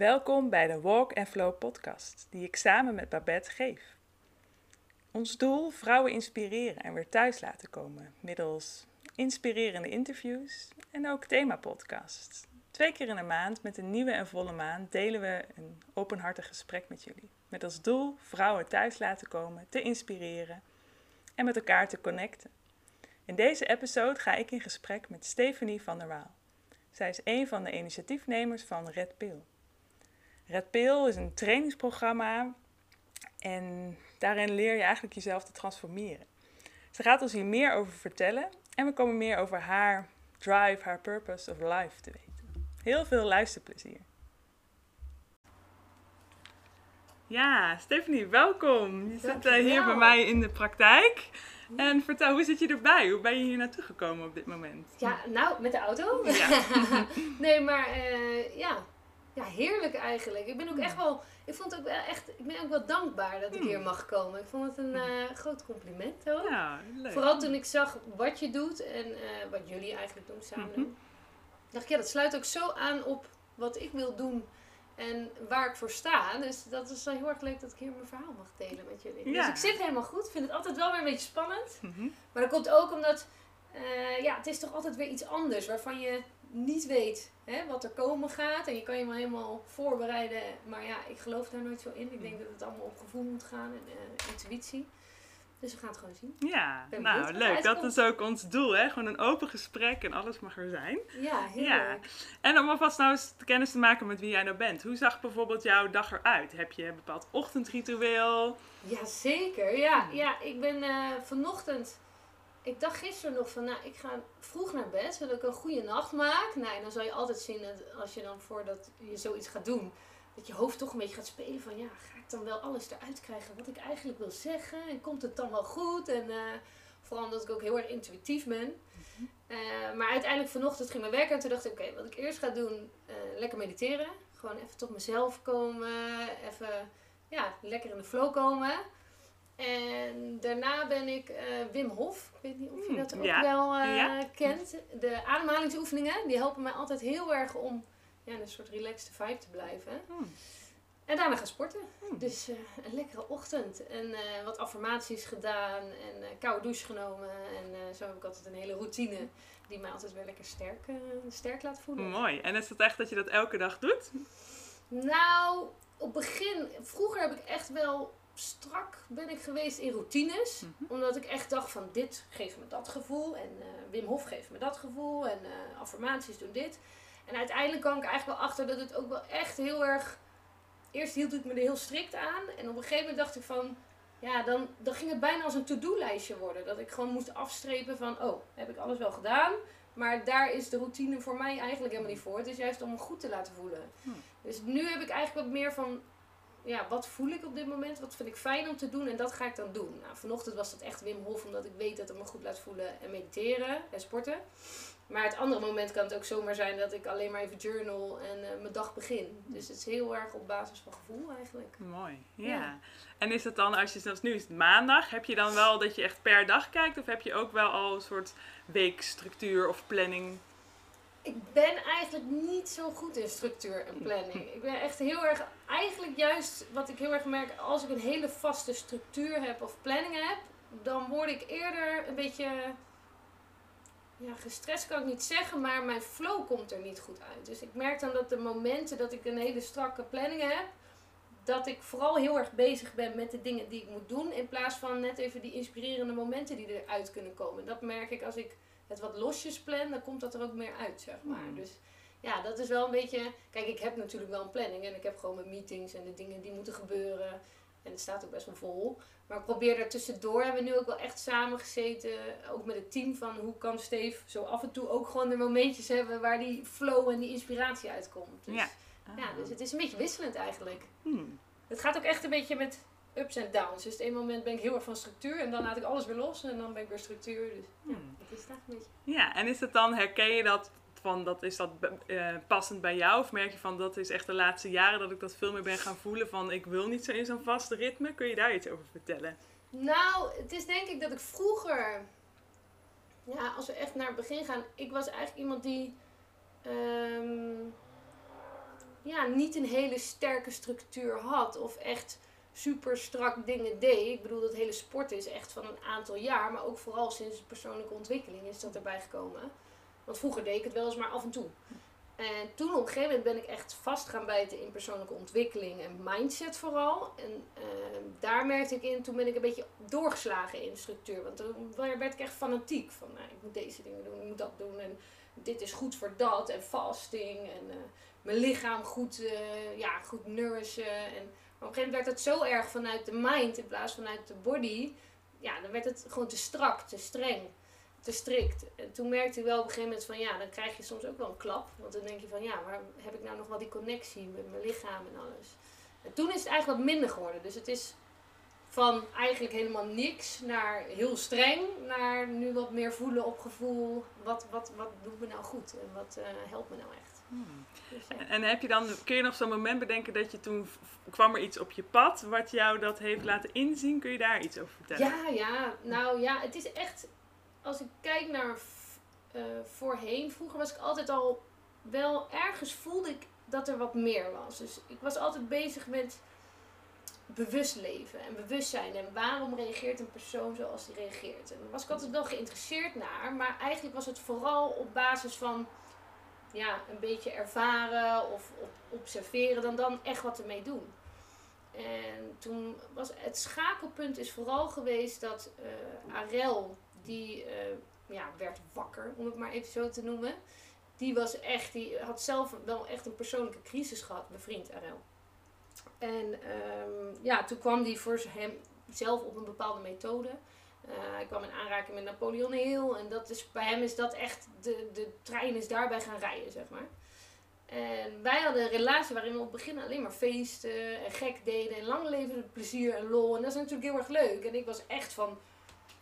Welkom bij de Walk and Flow podcast, die ik samen met Babette geef. Ons doel: vrouwen inspireren en weer thuis laten komen middels inspirerende interviews en ook themapodcasts. Twee keer in de maand met een nieuwe en volle maand delen we een openhartig gesprek met jullie. Met als doel vrouwen thuis laten komen, te inspireren en met elkaar te connecten. In deze episode ga ik in gesprek met Stephanie van der Waal. Zij is een van de initiatiefnemers van Red Pill. Red Pill is een trainingsprogramma en daarin leer je eigenlijk jezelf te transformeren. Ze gaat ons hier meer over vertellen en we komen meer over haar drive, haar purpose of life te weten. Heel veel luisterplezier. Ja, Stephanie, welkom. Je zit uh, hier bij mij in de praktijk. En vertel, hoe zit je erbij? Hoe ben je hier naartoe gekomen op dit moment? Ja, nou, met de auto. Ja. nee, maar uh, ja, ja, heerlijk eigenlijk. Ik ben ook echt wel, ik vond het ook wel echt, ik ben ook wel dankbaar dat ik hier mag komen. Ik vond het een uh, groot compliment ook. Ja, leuk. Vooral toen ik zag wat je doet en uh, wat jullie eigenlijk doen samen. Mm Dacht ik, ja, dat sluit ook zo aan op wat ik wil doen en waar ik voor sta. Dus dat is dan heel erg leuk dat ik hier mijn verhaal mag delen met jullie. Ja. Dus ik zit helemaal goed. Ik vind het altijd wel weer een beetje spannend. Mm -hmm. Maar dat komt ook omdat, uh, ja, het is toch altijd weer iets anders waarvan je niet weet hè, wat er komen gaat. En je kan je maar helemaal voorbereiden. Maar ja, ik geloof daar nooit zo in. Ik denk dat het allemaal op gevoel moet gaan en uh, intuïtie. Dus we gaan het gewoon zien. Ja, nou leuk. Dat is ook ons doel, hè? Gewoon een open gesprek en alles mag er zijn. Ja, heel ja. En om alvast nou eens kennis te maken met wie jij nou bent. Hoe zag bijvoorbeeld jouw dag eruit? Heb je een bepaald ochtendritueel? Ja, zeker. Ja, ja ik ben uh, vanochtend ik dacht gisteren nog van, nou, ik ga vroeg naar bed, zodat ik een goede nacht maak. Nou, en dan zal je altijd zien dat als je dan voordat je zoiets gaat doen, dat je hoofd toch een beetje gaat spelen van, ja, ga ik dan wel alles eruit krijgen wat ik eigenlijk wil zeggen? En komt het dan wel goed? En uh, vooral omdat ik ook heel erg intuïtief ben. Uh, maar uiteindelijk vanochtend ging mijn werken en toen dacht ik, oké, wat ik eerst ga doen, uh, lekker mediteren. Gewoon even tot mezelf komen, even, ja, lekker in de flow komen. En daarna ben ik uh, Wim Hof. Ik weet niet of je hmm, dat ook wel uh, kent. De ademhalingsoefeningen, die helpen mij altijd heel erg om ja, in een soort relaxed vibe te blijven. Hmm. En daarna gaan sporten. Hmm. Dus uh, een lekkere ochtend. En wat affirmaties gedaan. En koude douche genomen. En zo heb ik altijd een hele routine die mij altijd weer lekker sterk, sterk laat voelen. Mooi. En is het echt dat je dat elke dag doet? Nou, op begin... Vroeger heb ik echt wel strak ben ik geweest in routines. Mhm. Omdat ik echt dacht van dit geeft me dat gevoel. En uh, Wim Hof geeft me dat gevoel. En uh, affirmaties doen dit. En uiteindelijk kwam ik eigenlijk wel achter dat het ook wel echt heel erg... Eerst hield ik me er heel strikt aan. En op een gegeven moment dacht ik van... Ja, dan, dan ging het bijna als een to-do-lijstje worden. Dat ik gewoon moest afstrepen van... Oh, heb ik alles wel gedaan? Maar daar is de routine voor mij eigenlijk helemaal niet voor. Het is juist om me goed te laten voelen. Hm. Dus nu heb ik eigenlijk wat meer van ja, wat voel ik op dit moment? Wat vind ik fijn om te doen? En dat ga ik dan doen. Nou, vanochtend was dat echt Wim Hof, omdat ik weet dat het me goed laat voelen en mediteren en sporten. Maar het andere moment kan het ook zomaar zijn dat ik alleen maar even journal en uh, mijn dag begin. Dus het is heel erg op basis van gevoel eigenlijk. Mooi, ja. En is het dan, als je zelfs nu is het maandag, heb je dan wel dat je echt per dag kijkt? Of heb je ook wel al een soort weekstructuur of planning ik ben eigenlijk niet zo goed in structuur en planning. Ik ben echt heel erg, eigenlijk juist wat ik heel erg merk, als ik een hele vaste structuur heb of planning heb, dan word ik eerder een beetje, ja, gestrest kan ik niet zeggen, maar mijn flow komt er niet goed uit. Dus ik merk dan dat de momenten dat ik een hele strakke planning heb, dat ik vooral heel erg bezig ben met de dingen die ik moet doen, in plaats van net even die inspirerende momenten die eruit kunnen komen. Dat merk ik als ik het wat losjes plan, dan komt dat er ook meer uit, zeg maar. Hmm. Dus ja, dat is wel een beetje. Kijk, ik heb natuurlijk wel een planning en ik heb gewoon mijn meetings en de dingen die moeten gebeuren. En het staat ook best wel vol. Maar ik probeer daar tussendoor. Hebben we nu ook wel echt samen gezeten. Ook met het team van hoe kan Steve zo af en toe ook gewoon de momentjes hebben waar die flow en die inspiratie uitkomt. Dus, ja. ja, dus het is een beetje wisselend eigenlijk. Hmm. Het gaat ook echt een beetje met ups en downs. Dus op een moment ben ik heel erg van structuur en dan laat ik alles weer los en dan ben ik weer structuur. Dus ja, hmm. dat is het een beetje. Ja, en is het dan, herken je dat van dat is dat uh, passend bij jou? Of merk je van dat is echt de laatste jaren dat ik dat veel meer ben gaan voelen van ik wil niet zo in zo'n vaste ritme? Kun je daar iets over vertellen? Nou, het is denk ik dat ik vroeger, ja, als we echt naar het begin gaan, ik was eigenlijk iemand die. Um, ja, niet een hele sterke structuur had of echt super strak dingen deed. Ik bedoel, dat hele sport is echt van een aantal jaar, maar ook vooral sinds persoonlijke ontwikkeling is dat erbij gekomen. Want vroeger deed ik het wel eens maar af en toe. En toen op een gegeven moment ben ik echt vast gaan bijten in persoonlijke ontwikkeling en mindset vooral. En ehm, daar merkte ik in, toen ben ik een beetje doorgeslagen in de structuur. Want toen werd ik echt fanatiek van, nou, ik moet deze dingen doen, ik moet dat doen. En dit is goed voor dat en fasting en eh, mijn lichaam goed, uh, ja, goed nourishen. En, op een gegeven moment werd het zo erg vanuit de mind in plaats van vanuit de body. Ja, dan werd het gewoon te strak, te streng te strikt. En toen merkte ik wel op een gegeven moment van ja, dan krijg je soms ook wel een klap. Want dan denk je van ja, maar heb ik nou nog wel die connectie met mijn lichaam en alles. En toen is het eigenlijk wat minder geworden. Dus het is van eigenlijk helemaal niks naar heel streng, naar nu wat meer voelen op gevoel. Wat, wat, wat doet me nou goed en wat uh, helpt me nou echt. Hmm. Dus, En heb je dan, kun je nog zo'n moment bedenken dat je toen kwam er iets op je pad wat jou dat heeft laten inzien? Kun je daar iets over vertellen? Ja, ja, nou ja, het is echt als ik kijk naar uh, voorheen, vroeger was ik altijd al wel ergens voelde ik dat er wat meer was. Dus ik was altijd bezig met bewust leven en bewustzijn. En waarom reageert een persoon zoals die reageert? En daar was ik altijd wel geïnteresseerd naar. Maar eigenlijk was het vooral op basis van ja, een beetje ervaren of observeren dan dan echt wat ermee doen. En toen was het schakelpunt is vooral geweest dat uh, Arel die uh, ja, werd wakker, om het maar even zo te noemen. Die was echt, die had zelf wel echt een persoonlijke crisis gehad, mijn vriend Arel. En um, ja, toen kwam die voor hem zelf op een bepaalde methode. Uh, hij kwam in aanraking met Napoleon Hill. En dat is, bij hem is dat echt, de, de trein is daarbij gaan rijden, zeg maar. En wij hadden een relatie waarin we op het begin alleen maar feesten en gek deden. En lang leven plezier en lol. En dat is natuurlijk heel erg leuk. En ik was echt van,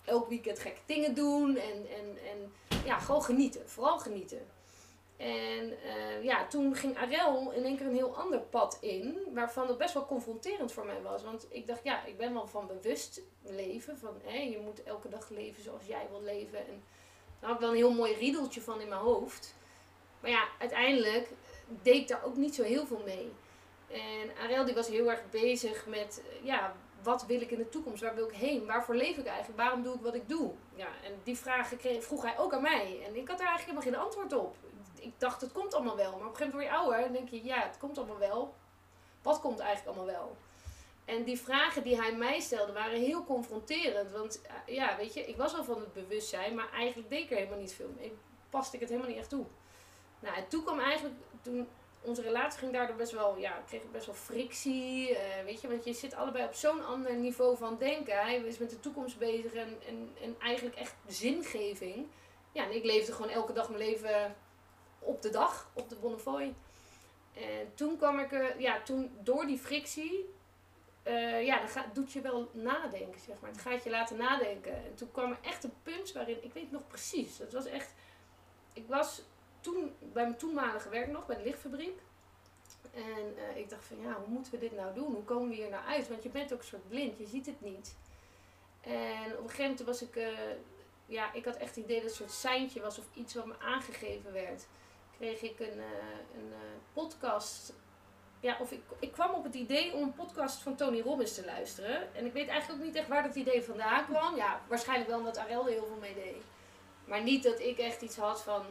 elk weekend gekke dingen doen. En, en, en ja, gewoon genieten. Vooral genieten. En uh, ja, toen ging Arel in één keer een heel ander pad in, waarvan het best wel confronterend voor mij was. Want ik dacht, ja, ik ben wel van bewust leven. Van hé, je moet elke dag leven zoals jij wil leven. En daar had ik wel een heel mooi riedeltje van in mijn hoofd. Maar ja, uiteindelijk deed ik daar ook niet zo heel veel mee. En Arel die was heel erg bezig met, ja, wat wil ik in de toekomst? Waar wil ik heen? Waarvoor leef ik eigenlijk? Waarom doe ik wat ik doe? Ja, en die vragen kreeg, vroeg hij ook aan mij. En ik had daar eigenlijk helemaal geen antwoord op. Ik dacht, het komt allemaal wel. Maar op een gegeven moment word je ouder en denk je, ja, het komt allemaal wel. Wat komt eigenlijk allemaal wel? En die vragen die hij mij stelde waren heel confronterend. Want eh, ja, weet je, ik was al van het bewustzijn, maar eigenlijk deed ik er helemaal niet veel mee. Paste ik het helemaal niet echt toe. Nou, en toen kwam eigenlijk, toen onze relatie ging daardoor best wel, ja, kreeg best wel frictie. Uh, weet je, want je zit allebei op zo'n ander niveau van denken. Hij is met de toekomst bezig en, en, en eigenlijk echt zingeving. Ja, en ik leefde gewoon elke dag mijn leven op de dag, op de Bonnefoy. En toen kwam ik er, ja, toen door die frictie, uh, ja, dan gaat, doet je wel nadenken, zeg maar. Het gaat je laten nadenken. En toen kwam er echt een punt waarin, ik weet nog precies, dat was echt, ik was toen, bij mijn toenmalige werk nog, bij de lichtfabriek. En uh, ik dacht van ja, hoe moeten we dit nou doen? Hoe komen we hier nou uit? Want je bent ook een soort blind, je ziet het niet. En op een gegeven moment was ik, uh, ja, ik had echt het idee dat het een soort seintje was of iets wat me aangegeven werd. Kreeg ik een, uh, een podcast. Ja, of ik, ik kwam op het idee om een podcast van Tony Robbins te luisteren. En ik weet eigenlijk ook niet echt waar dat idee vandaan kwam. Ja, waarschijnlijk wel omdat Arel er heel veel mee deed. Maar niet dat ik echt iets had van,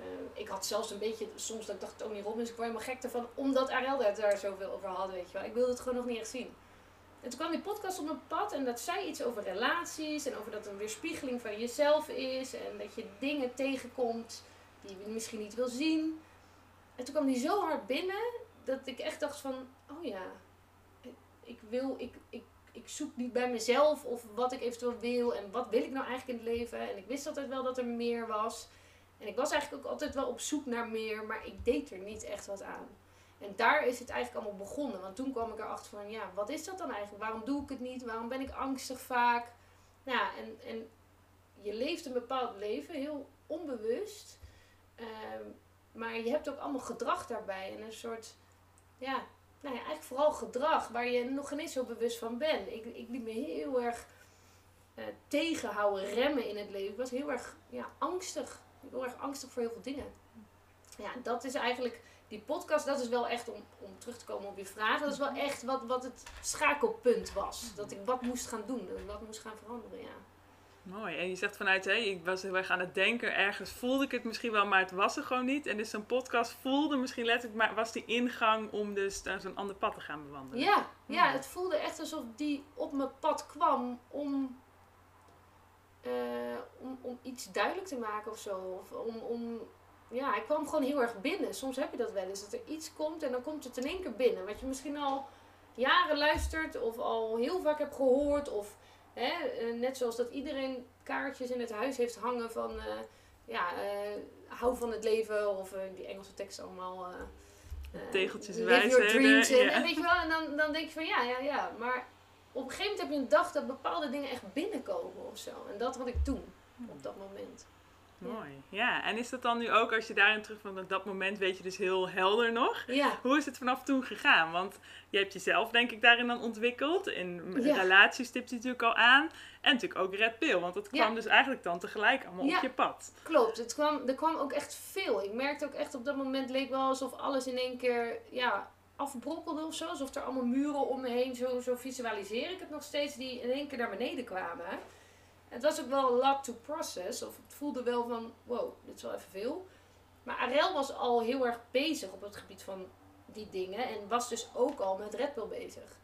uh, ik had zelfs een beetje, soms dat ik dacht Tony Robbins, ik word helemaal gek ervan, omdat Arel daar zoveel over had, weet je wel. Ik wilde het gewoon nog niet echt zien. En toen kwam die podcast op mijn pad en dat zei iets over relaties en over dat een weerspiegeling van jezelf is en dat je dingen tegenkomt die je misschien niet wil zien. En toen kwam die zo hard binnen dat ik echt dacht van, oh ja, ik wil, ik, ik, ik zoek niet bij mezelf of wat ik eventueel wil en wat wil ik nou eigenlijk in het leven. En ik wist altijd wel dat er meer was. En ik was eigenlijk ook altijd wel op zoek naar meer, maar ik deed er niet echt wat aan. En daar is het eigenlijk allemaal begonnen. Want toen kwam ik erachter van, ja, wat is dat dan eigenlijk? Waarom doe ik het niet? Waarom ben ik angstig vaak? Nou, en, en je leeft een bepaald leven, heel onbewust. Ehm, maar je hebt ook allemaal gedrag daarbij. En een soort, ja, nou ja, eigenlijk vooral gedrag waar je nog eens zo bewust van bent. Ik, ik liet me heel erg uh, tegenhouden, remmen in het leven. Ik was heel erg ja, angstig heel erg angstig voor heel veel dingen. Ja, dat is eigenlijk die podcast, dat is wel echt om, om terug te komen op je vraag. Dat is wel echt wat, wat het schakelpunt was. Dat ik wat moest gaan doen, dat ik wat moest gaan veranderen, ja. Mooi. En je zegt vanuit, hé, ik was heel erg aan het denken, ergens voelde ik het misschien wel, maar het was er gewoon niet. En dus zo'n podcast voelde misschien letterlijk, maar was die ingang om dus naar zo'n ander pad te gaan bewandelen. Ja, ja, het voelde echt alsof die op mijn pad kwam om, eh, om, om iets duidelijk te maken of zo. Of om, om, ja, ik kwam gewoon heel erg binnen. Soms heb je dat wel eens, dat er iets komt en dan komt het in één keer binnen. Wat je misschien al jaren luistert of al heel vaak hebt gehoord of Hè, eh, net zoals dat iedereen kaartjes in het huis heeft hangen van uh, ja, uh, hou van het leven of die Engelse teksten allemaal. Tegeltjes wijzen. your dreams in. En weet je wel, en dan, dan denk je van ja, ja, ja. Maar op een gegeven moment heb je een dag dat bepaalde dingen echt binnenkomen of zo. En dat had ik toen, op dat moment. Mooi. Ja, en is dat dan nu ook als je daarin terug van dat moment weet je dus heel helder nog? Ja. Hoe is het vanaf toen gegaan? Want je hebt jezelf denk ik daarin dan ontwikkeld. In relaties stipt je natuurlijk al aan. En natuurlijk ook Red Pill, want dat kwam dus eigenlijk dan tegelijk allemaal op je pad. Klopt, het kwam, er kwam ook echt veel. Ik merkte ook echt op dat moment leek wel alsof alles in één keer ja, afbrokkelde of zo. Alsof er allemaal muren om me heen, zo, zo visualiseer ik het nog steeds, die in één keer naar beneden kwamen. Het was ook wel een lot to process. Of het voelde wel van, wow, dit is wel even veel. Maar Arel was al heel erg bezig op het gebied van die dingen. En was dus ook al met Red Bull bezig.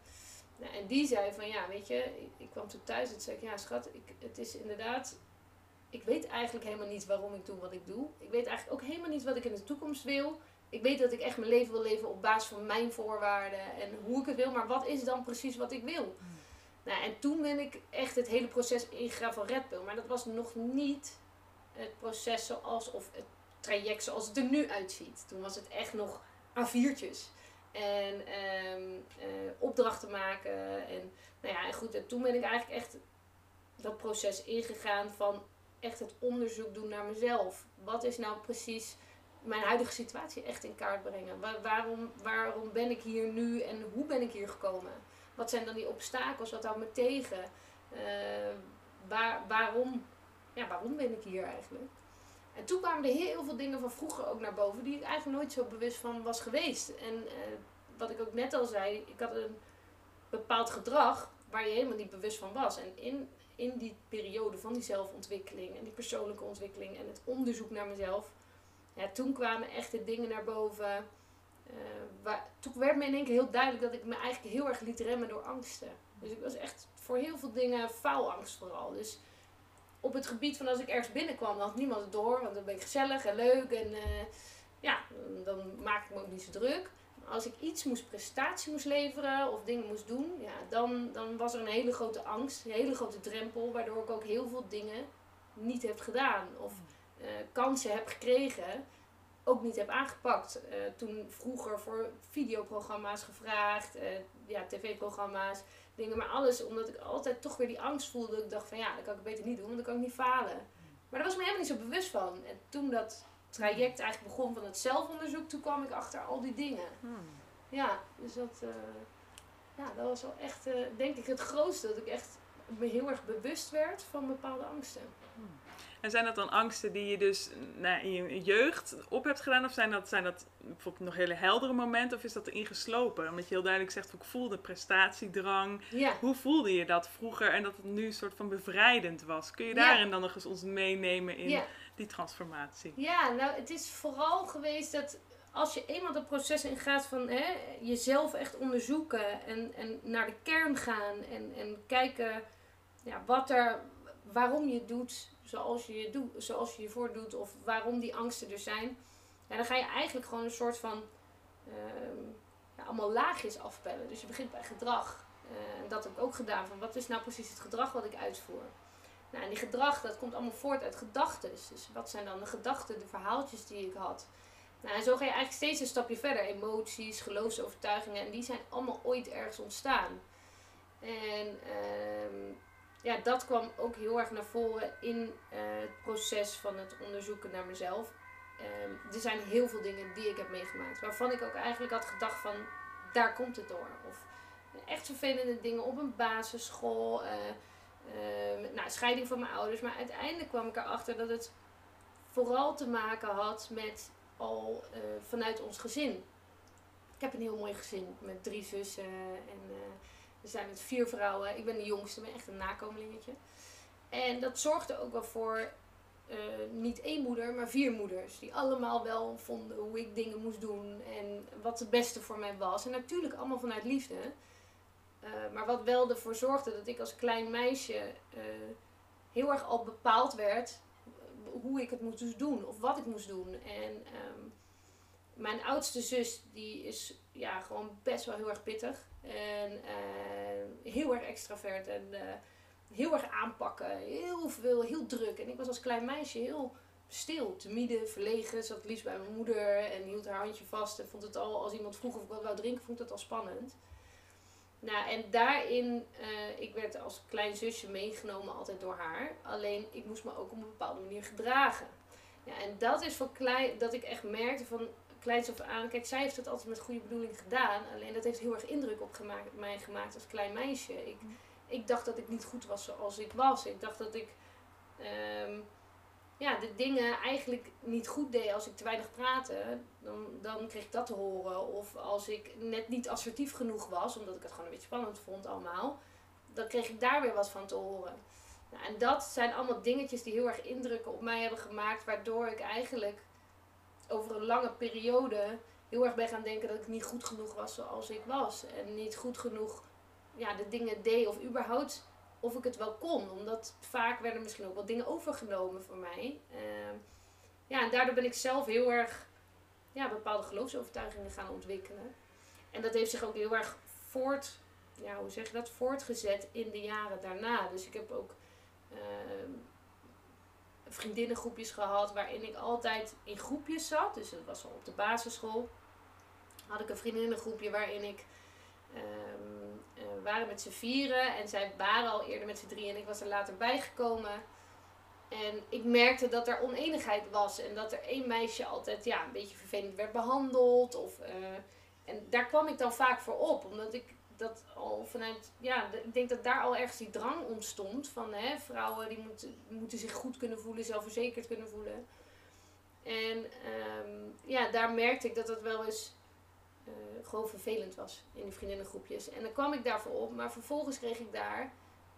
Nou, en die zei van, ja, weet je, ik, ik kwam toen thuis en zei ik, ja schat, ik, het is inderdaad... Ik weet eigenlijk helemaal niet waarom ik doe wat ik doe. Ik weet eigenlijk ook helemaal niet wat ik in de toekomst wil. Ik weet dat ik echt mijn leven wil leven op basis van mijn voorwaarden en hoe ik het wil. Maar wat is dan precies wat ik wil? Nou, en toen ben ik echt het hele proces ingegaan van Red Bull. Maar dat was nog niet het proces zoals, of het traject zoals het er nu uitziet. Toen was het echt nog A4'tjes. En um, opdrachten maken. En, nou ja, en goed. En toen ben ik eigenlijk echt dat proces ingegaan van echt het onderzoek doen naar mezelf. Wat is nou precies mijn huidige situatie echt in kaart brengen? waarom, waarom ben ik hier nu en hoe ben ik hier gekomen? Wat zijn dan die obstakels? Wat houdt me tegen? Uh, waar, waarom, ja, waarom ben ik hier eigenlijk? En toen kwamen er heel veel dingen van vroeger ook naar boven die ik eigenlijk nooit zo bewust van was geweest. En uh, wat ik ook net al zei, ik had een bepaald gedrag waar je helemaal niet bewust van was. En in, in die periode van die zelfontwikkeling en die persoonlijke ontwikkeling en het onderzoek naar mezelf, ja, toen kwamen echt de dingen naar boven uh, waar, toen werd me in één keer heel duidelijk dat ik me eigenlijk heel erg liet remmen door angsten. Dus ik was echt voor heel veel dingen faalangst vooral. Dus op het gebied van als ik ergens binnenkwam, dan had niemand het door. Want dan ben ik gezellig en leuk en uh, ja, dan maak ik me ook niet zo druk. Als ik iets moest, prestatie moest leveren of dingen moest doen, ja, dan, dan was er een hele grote angst, een hele grote drempel. Waardoor ik ook heel veel dingen niet heb gedaan of uh, kansen heb gekregen ook niet heb aangepakt. Uh, toen vroeger voor videoprogramma's gevraagd, uh, ja, tv-programma's, dingen, maar alles omdat ik altijd toch weer die angst voelde. Ik dacht van ja, dat kan ik beter niet doen, want dan kan ik niet falen. Maar daar was me helemaal niet zo bewust van. En toen dat traject eigenlijk begon van het zelfonderzoek, toen kwam ik achter al die dingen. Hmm. Ja, dus dat, uh, ja, dat was wel echt, denk ik, het grootste. Dat ik echt me heel erg bewust werd van bepaalde angsten. En zijn dat dan angsten die je dus nou, in je jeugd op hebt gedaan? Of zijn dat, zijn dat bijvoorbeeld nog hele heldere momenten? Of is dat erin geslopen? Omdat je heel duidelijk zegt, ik voelde prestatiedrang. Ja. Hoe voelde je dat vroeger en dat het nu een soort van bevrijdend was? Kun je daarin dan nog eens ons meenemen in die transformatie? Ja, nou het is vooral geweest dat als je eenmaal dat proces ingaat van hè, jezelf echt onderzoeken en, en naar de kern gaan en, en kijken ja, wat er, waarom je het doet, zoals je je, doet, zoals je je voordoet of waarom die angsten er zijn. Ja, dan ga je eigenlijk gewoon een soort van uh, ja, allemaal laagjes afpellen. Dus je begint bij gedrag. Uh, dat heb ik ook gedaan. Van wat is nou precies het gedrag wat ik uitvoer? Nou, en die gedrag, dat komt allemaal voort uit gedachten. Dus wat zijn dan de gedachten, de verhaaltjes die ik had? Nou, en zo ga je eigenlijk steeds een stapje verder. Emoties, geloofsovertuigingen. En die zijn allemaal ooit ergens ontstaan. En uh, ja, dat kwam ook heel erg naar voren in eh, het proces van het onderzoeken naar mezelf. Ehm, er zijn heel veel dingen die ik heb meegemaakt, waarvan ik ook eigenlijk had gedacht van, daar komt het door. Of echt vervelende dingen op een basisschool, uh, nou, scheiding van mijn ouders. Maar uiteindelijk kwam ik erachter dat het vooral te maken had met al eh, vanuit ons gezin. Ik heb een heel mooi gezin met drie zussen en we zijn met vier vrouwen. Ik ben de jongste, ben echt een nakomelingetje. En dat zorgde ook wel voor uh, niet één moeder, maar vier moeders. Die allemaal wel vonden hoe ik dingen moest doen en wat het beste voor mij was. En natuurlijk allemaal vanuit liefde. Uh, maar wat wel ervoor zorgde dat ik als klein meisje uh, heel erg al bepaald werd hoe ik het moest doen of wat ik moest doen. En um, mijn oudste zus, die is ja, gewoon best wel heel erg pittig. En heel erg extravert en heel erg aanpakken. Heel veel, heel druk. En ik was als klein meisje heel stil, timide, verlegen. Zat liefst bij mijn moeder en hield haar handje vast. En vond het al, als iemand vroeg of ik wat wou drinken, vond ik dat al spannend. Nou, en daarin, uh, ik werd als klein zusje meegenomen altijd door haar. Alleen, ik moest me ook op een bepaalde manier gedragen. Ja, en dat is voor klein, dat ik echt merkte van kleins af aan. Kijk, zij heeft het altijd met goede bedoeling gedaan. Alleen dat heeft heel erg indruk op gemaakt, mij gemaakt als klein meisje. Ik, ik dacht dat ik niet goed was zoals ik was. Ik dacht dat ik um, ja, de dingen eigenlijk niet goed deed als ik te weinig praatte. Dan, dan kreeg ik dat te horen. Of als ik net niet assertief genoeg was, omdat ik het gewoon een beetje spannend vond allemaal. Dan kreeg ik daar weer wat van te horen. Nou, en dat zijn allemaal dingetjes die heel erg indrukken op mij hebben gemaakt. Waardoor ik eigenlijk over een lange periode heel erg ben gaan denken dat ik niet goed genoeg was zoals ik was. En niet goed genoeg ja, de dingen deed of überhaupt of ik het wel kon. Omdat vaak werden misschien ook wel dingen overgenomen voor mij. Uh, ja, en daardoor ben ik zelf heel erg ja, bepaalde geloofsovertuigingen gaan ontwikkelen. En dat heeft zich ook heel erg voort, ja, hoe zeg je dat, voortgezet in de jaren daarna. Dus ik heb ook uh, vriendinnengroepjes gehad waarin ik altijd in groepjes zat. Dus dat was al op de basisschool. Had ik een vriendinnengroepje waarin ik um, uh, waren met z'n vieren en zij waren al eerder met z'n drieën en ik was er later bijgekomen. En ik merkte dat er oneenigheid was en dat er één meisje altijd ja, een beetje vervelend werd behandeld. Of, uh, en daar kwam ik dan vaak voor op, omdat ik dat al vanuit, ja, ik denk dat daar al ergens die drang ontstond van hè, vrouwen die moeten, moeten zich goed kunnen voelen, zelfverzekerd kunnen voelen. En um, ja, daar merkte ik dat dat wel eens uh, gewoon vervelend was in die vriendinnengroepjes. En dan kwam ik daarvoor op, maar vervolgens kreeg ik daar.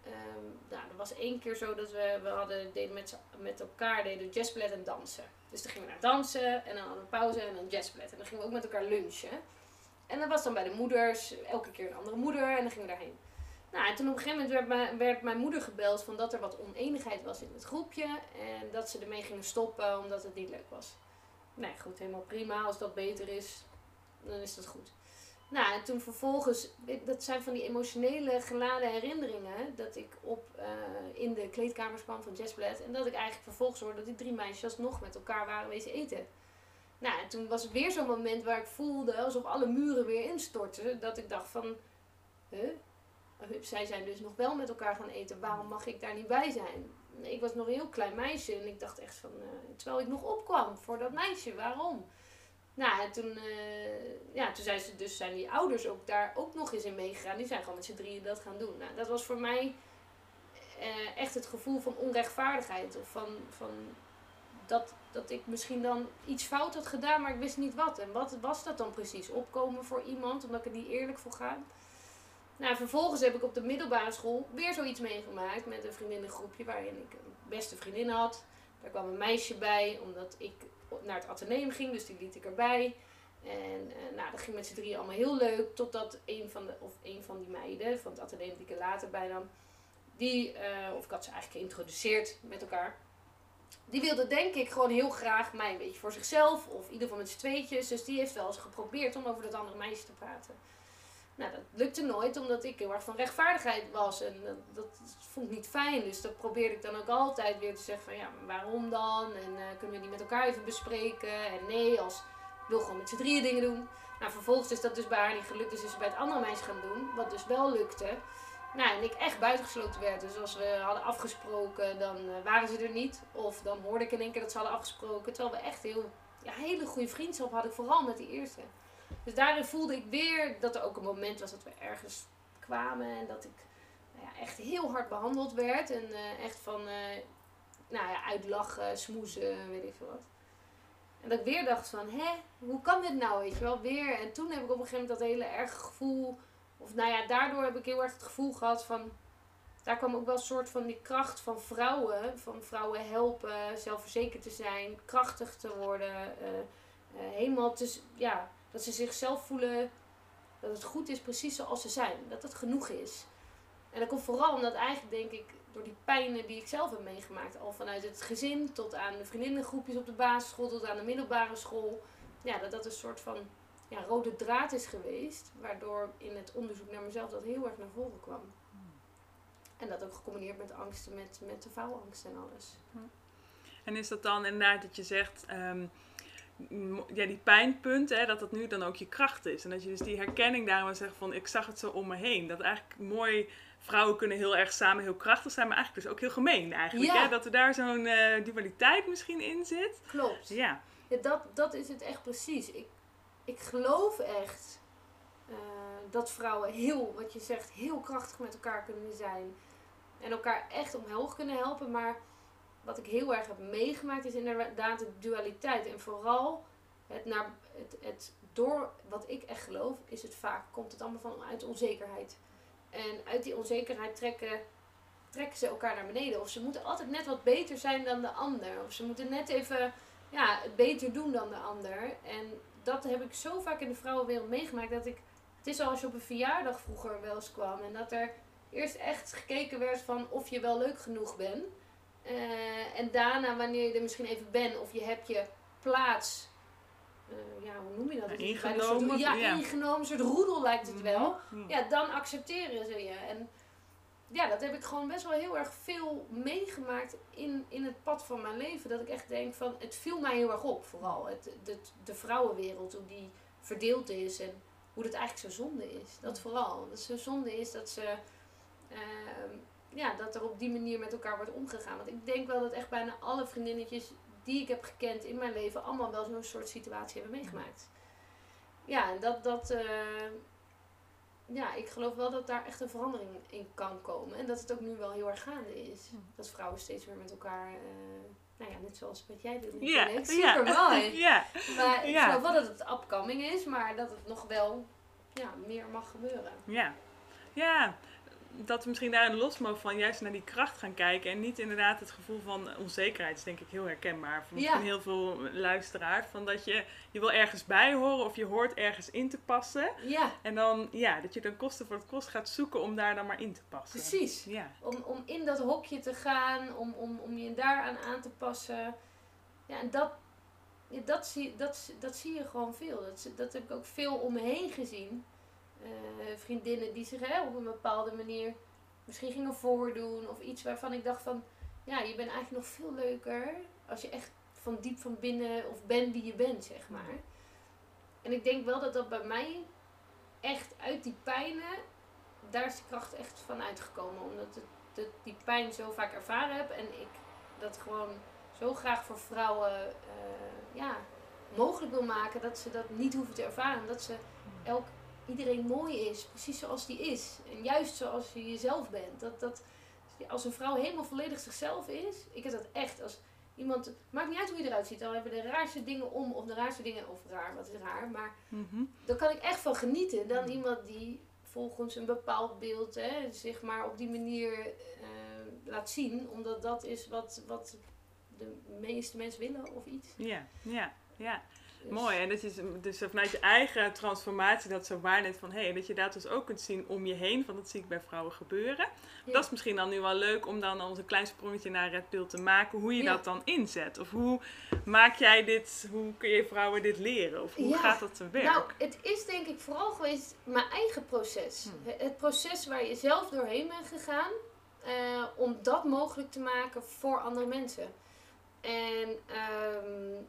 Um, nou, er was één keer zo dat we, we hadden, deden met, met elkaar deden jazzballet en dansen. Dus dan gingen we naar dansen en dan hadden we pauze en dan jazzballet. En dan gingen we ook met elkaar lunchen. En dat was dan bij de moeders, elke keer een andere moeder en dan gingen we daarheen. Nou, en toen op een gegeven moment werd, mijn, moeder gebeld van dat er wat oneenigheid was in het groepje. En dat ze ermee gingen stoppen omdat het niet leuk was. Nee, goed, helemaal prima. Als dat beter is, dan is dat goed. Nou, en toen vervolgens, dat zijn van die emotionele geladen herinneringen, dat ik op, uh, in de kleedkamers kwam van Jazzblad en dat ik eigenlijk vervolgens hoorde dat die drie meisjes nog met elkaar waren wezen eten. Nou, en toen was het weer zo'n moment waar ik voelde alsof alle muren weer instortten, dat ik dacht van, huh? zij zijn dus nog wel met elkaar gaan eten, waarom mag ik daar niet bij zijn? Ik was nog een heel klein meisje en ik dacht echt van, uh, terwijl ik nog opkwam voor dat meisje, waarom? Nou, en toen, uh, ja, toen zijn, ze, dus zijn die ouders ook daar ook nog eens in meegegaan. Die zijn gewoon met z'n drieën dat gaan doen. Nou, dat was voor mij uh, echt het gevoel van onrechtvaardigheid. Of van, van dat, dat ik misschien dan iets fout had gedaan, maar ik wist niet wat. En wat was dat dan precies? Opkomen voor iemand, omdat ik er niet eerlijk voor ga. Nou, vervolgens heb ik op de middelbare school weer zoiets meegemaakt met een vriendinnengroepje waarin ik een beste vriendin had. Daar kwam een meisje bij, omdat ik naar het ateneum ging, dus die liet ik erbij. En uh, nou, dat ging met z'n drieën allemaal heel leuk. Totdat een van, de, of een van die meiden van het ateneum die ik er later bij nam, die, uh, of ik had ze eigenlijk geïntroduceerd met elkaar. Die wilde denk ik gewoon heel graag mij een beetje voor zichzelf. Of in ieder geval met z'n tweetjes. Dus die heeft wel eens geprobeerd om over dat andere meisje te praten. Nou, dat lukte nooit, omdat ik heel erg van rechtvaardigheid was. En dat, dat vond ik niet fijn. Dus dat probeerde ik dan ook altijd weer te zeggen van ja, maar waarom dan? En uh, kunnen we die met elkaar even bespreken? En nee, als ik wil gewoon met z'n drieën dingen doen. Nou, vervolgens is dat dus bij haar niet gelukt. Dus is ze bij het andere meisje gaan doen. Wat dus wel lukte. Nou, en ik echt buitengesloten werd. Dus als we hadden afgesproken, dan uh, waren ze er niet. Of dan hoorde ik in één keer dat ze hadden afgesproken. Terwijl we echt heel, ja, hele goede vriendschap hadden. Vooral met die eerste. Dus daarin voelde ik weer dat er ook een moment was dat we ergens kwamen en dat ik nou ja, echt heel hard behandeld werd. En uh, echt van uh, nou ja, uitlachen, smoezen, weet ik veel wat. En dat ik weer dacht van, hè, hoe kan dit nou, weet je wel, weer. En toen heb ik op een gegeven moment dat hele erg gevoel, of nou ja, daardoor heb ik heel erg het gevoel gehad van, daar kwam ook wel een soort van die kracht van vrouwen, van vrouwen helpen, zelfverzekerd te zijn, krachtig te worden, uh, uh, helemaal te, ja, dat ze zichzelf voelen dat het goed is precies zoals ze zijn, dat het genoeg is. En dat komt vooral omdat eigenlijk denk ik door die pijnen die ik zelf heb meegemaakt. Al vanuit het gezin tot aan de vriendinnengroepjes op de basisschool tot aan de middelbare school. Ja, dat dat een soort van ja, rode draad is geweest. Waardoor in het onderzoek naar mezelf dat heel erg naar voren kwam. En dat ook gecombineerd met angsten, met, met de faalangst en alles. En is dat dan inderdaad dat je zegt, um, ja, die pijnpunten, hè, dat dat nu dan ook je kracht is. En dat je dus die herkenning daarom zegt van, ik zag het zo om me heen. Dat eigenlijk mooi vrouwen kunnen heel erg samen heel krachtig zijn, maar eigenlijk dus ook heel gemeen eigenlijk. Hè? Dat er daar zo'n uh, dualiteit misschien in zit. Klopt. Ja. ja. dat, dat is het echt precies. Ik, ik geloof echt uh, dat vrouwen heel, wat je zegt, heel krachtig met elkaar kunnen zijn. En elkaar echt omhoog kunnen helpen. Maar wat ik heel erg heb meegemaakt is inderdaad de dualiteit. En vooral het naar het, het door wat ik echt geloof, is het vaak, komt het allemaal vanuit onzekerheid. En uit die onzekerheid trekken, trekken ze elkaar naar beneden. Of ze moeten altijd net wat beter zijn dan de ander. Of ze moeten net even ja, beter doen dan de ander. En dat heb ik zo vaak in de vrouwenwereld meegemaakt. Dat ik, het is als je op een verjaardag vroeger wel eens kwam. En dat er eerst echt gekeken werd van of je wel leuk genoeg bent. Uh, en daarna, wanneer je er misschien even bent, of je hebt je plaats uh, ja, hoe noem je dat? Ingenomen. Soort, ja, ja, ingenomen, een soort roedel lijkt het wel. Mhm. Ja, dan accepteren ze je. En ja, dat heb ik gewoon best wel heel erg veel meegemaakt in, in het pad van mijn leven. Dat ik echt denk van, het viel mij heel erg op vooral. Het, de, de vrouwenwereld, hoe die verdeeld is en hoe dat eigenlijk zo zonde is. Dat vooral. Dat zo zonde is dat ze... Uh, ja, dat er op die manier met elkaar wordt omgegaan. Want ik denk wel dat echt bijna alle vriendinnetjes die ik heb gekend in mijn leven allemaal wel zo'n soort situatie hebben meegemaakt. Ja, en dat, dat uh, ja, ik geloof wel dat daar echt een verandering in kan komen. En dat het ook nu wel heel erg gaande is. Dat vrouwen steeds weer met elkaar, uh, nou ja, net zoals wat jij doet. Yeah, Super mooi. Yeah. Maar ik geloof wel dat het upcoming is, maar dat het nog wel ja, meer mag gebeuren. Ja. Ja, dat we misschien daar een los mogen van juist naar die kracht gaan kijken. En niet inderdaad het gevoel van onzekerheid is denk ik heel herkenbaar. Voor heel veel luisteraars. Van dat je, je wil ergens bij horen of je hoort ergens in te passen. Ja. En dan, ja, dat je dan kosten voor het kost gaat zoeken om daar dan maar in te passen. Precies. Ja. Om, om in dat hokje te gaan, om, om, om je daaraan aan te passen. Ja, en dat, ja, dat, zie, dat, dat zie je gewoon veel. Dat, dat heb ik ook veel om me heen gezien uh, vriendinnen die zich hè, op een bepaalde manier misschien gingen voordoen. Of iets waarvan ik dacht van, ja, je bent eigenlijk nog veel leuker als je echt van diep van binnen of bent wie je bent, zeg maar. En ik denk wel dat dat bij mij echt uit die pijnen, daar is de kracht echt van uitgekomen. Omdat dat die pijn zo vaak ervaren heb en ik dat gewoon zo graag voor vrouwen uh, ja, mogelijk wil maken dat ze dat niet hoeven te ervaren. Dat ze elk iedereen mooi is, precies zoals die is. En juist zoals je jezelf bent. Dat, dat, als een vrouw helemaal volledig zichzelf is, ik heb dat echt als iemand, maakt niet uit hoe je eruit ziet, dan hebben de raarste dingen om of de raarste dingen, of raar, wat is raar, maar mm daar kan ik echt van genieten dan iemand die volgens een bepaald beeld hè, zich maar op die manier uh, laat zien, omdat dat is wat, wat de meeste mensen willen of iets. Ja, ja, ja. Dus- Mooi, en dat is dus vanuit je eigen transformatie dat zo waarneemt van hé, hey, dat je dat dus ook kunt zien om je heen, van dat zie ik bij vrouwen gebeuren. Dat is misschien dan nu wel leuk om dan ons een klein sprongetje naar Red Pill te maken, hoe je dat dan inzet. Of hoe maak jij dit, hoe kun je vrouwen dit leren? Of hoe gaat dat te werk? Nou, het is denk ik vooral geweest mijn eigen proces. Hmm. Het proces waar je zelf doorheen bent gegaan, uh, om dat mogelijk te maken voor andere mensen. En um,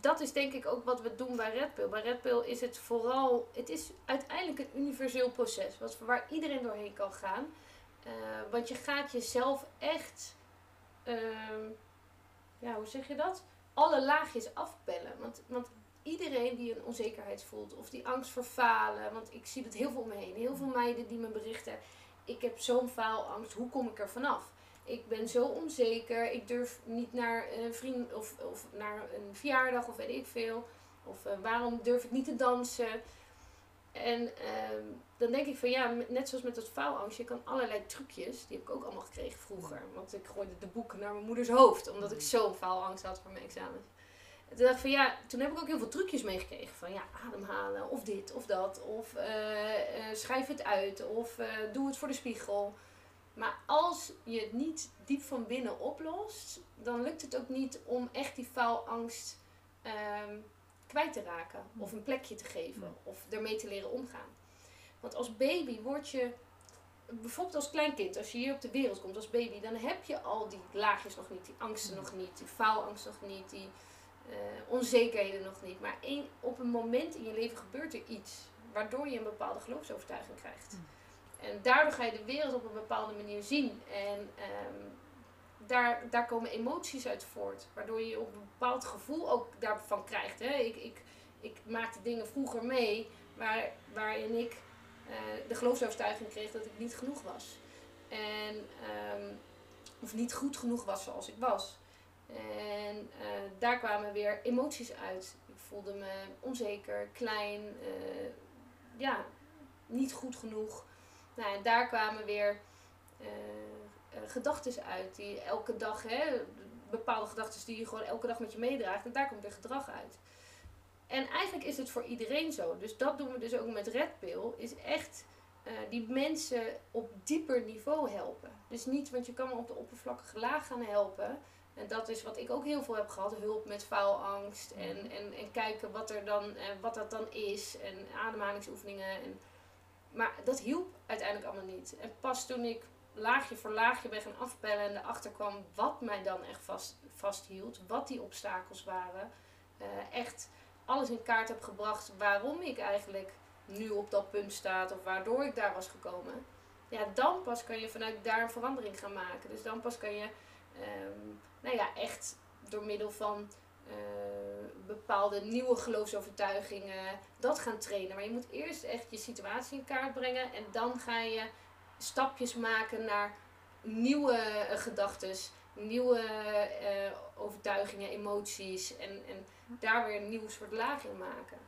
dat is denk ik ook wat we doen bij Red Pill. Bij Red Pill is het vooral, het is uiteindelijk een universeel proces, wat, waar iedereen doorheen kan gaan. Uh, want je gaat jezelf echt, uh, ja, hoe zeg je dat? Alle laagjes afbellen. Want, want iedereen die een onzekerheid voelt of die angst voor falen, want ik zie dat heel veel om me heen. Heel veel meiden die me berichten, ik heb zo'n faalangst, hoe kom ik er vanaf? Ik ben zo onzeker. Ik durf niet naar een vriend of, of naar een verjaardag of weet ik veel. Of eh, waarom durf ik niet te dansen? En ehm, dan denk ik van ja, net zoals met dat faalangst, je kan allerlei trucjes, die heb ik ook allemaal gekregen vroeger. Want ik gooide de boeken naar mijn moeders hoofd, omdat ik zo'n faalangst had voor mijn examens. En toen dacht ik van ja, toen heb ik ook heel veel trucjes meegekregen. Van ja, ademhalen, of dit, of dat, of eh, eh, schrijf het uit, of doe het voor de spiegel. Maar als je het niet diep van binnen oplost, dan lukt het ook niet om echt die faalangst ehm, kwijt te raken. Of een plekje te geven. Of ermee te leren omgaan. Want als baby word je, bijvoorbeeld als kleinkind, als je hier op de wereld komt als baby, dan heb je al die laagjes nog niet, die angsten nog niet, die faalangst nog niet, die eh, onzekerheden nog niet. Maar één, op een moment in je leven gebeurt er iets waardoor je een bepaalde geloofsovertuiging krijgt. En daardoor ga je de wereld op een bepaalde manier zien. En ehm, daar, daar komen emoties uit voort. Waardoor je op een bepaald gevoel ook daarvan krijgt. Hè? Ik, ik, ik maakte dingen vroeger mee waar, waarin ik eh, de geloofsovertuiging kreeg dat ik niet genoeg was. En, ehm, of niet goed genoeg was zoals ik was. En eh, daar kwamen weer emoties uit. Ik voelde me onzeker, klein, eh, ja, niet goed genoeg. Nou, en daar kwamen weer uh, gedachten uit. Die elke dag, hè, bepaalde gedachten die je gewoon elke dag met je meedraagt. En daar komt weer gedrag uit. En eigenlijk is het voor iedereen zo. Dus dat doen we dus ook met Red Pill. Is echt die mensen op dieper niveau helpen. Dus niet, want je kan me op de oppervlakkige laag gaan helpen. En dat is wat ik ook heel veel heb gehad. Hulp met faalangst. En, en, en kijken wat, er dan, wat dat dan is. En ademhalingsoefeningen. En, maar dat hielp uiteindelijk allemaal niet. En pas toen ik laagje voor laagje ben gaan afpellen en erachter kwam wat mij dan echt vast, vasthield. Wat die obstakels waren. Uh, echt alles in kaart heb gebracht waarom ik eigenlijk nu op dat punt sta. Of waardoor ik daar was gekomen. Ja, dan pas kan je vanuit daar een verandering gaan maken. Dus dan pas kan je um, nou ja, echt door middel van uh, bepaalde nieuwe geloofsovertuigingen dat gaan trainen. Maar je moet eerst echt je situatie in kaart brengen en dan ga je stapjes maken naar nieuwe uh, gedachten, nieuwe uh, overtuigingen, emoties en, en daar weer een nieuw soort laag in maken.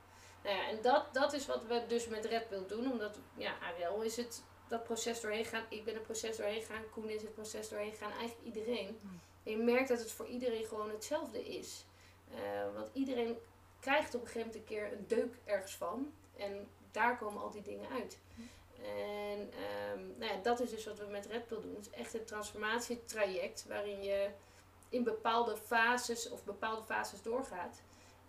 Nou ja, en dat, dat is wat we dus met Red Bull doen, omdat ja, Ariel is het dat proces doorheen gaan. Ik ben het proces doorheen gaan. Koen is het proces doorheen gaan. Eigenlijk iedereen. Hmm. En je merkt dat het voor iedereen gewoon hetzelfde is. Uh, want iedereen krijgt op een gegeven moment een keer een deuk ergens van. En daar komen al die dingen uit. En um, nou ja, dat is dus wat we met Red doen. Het is echt een transformatietraject waarin je in bepaalde fases of bepaalde fases doorgaat.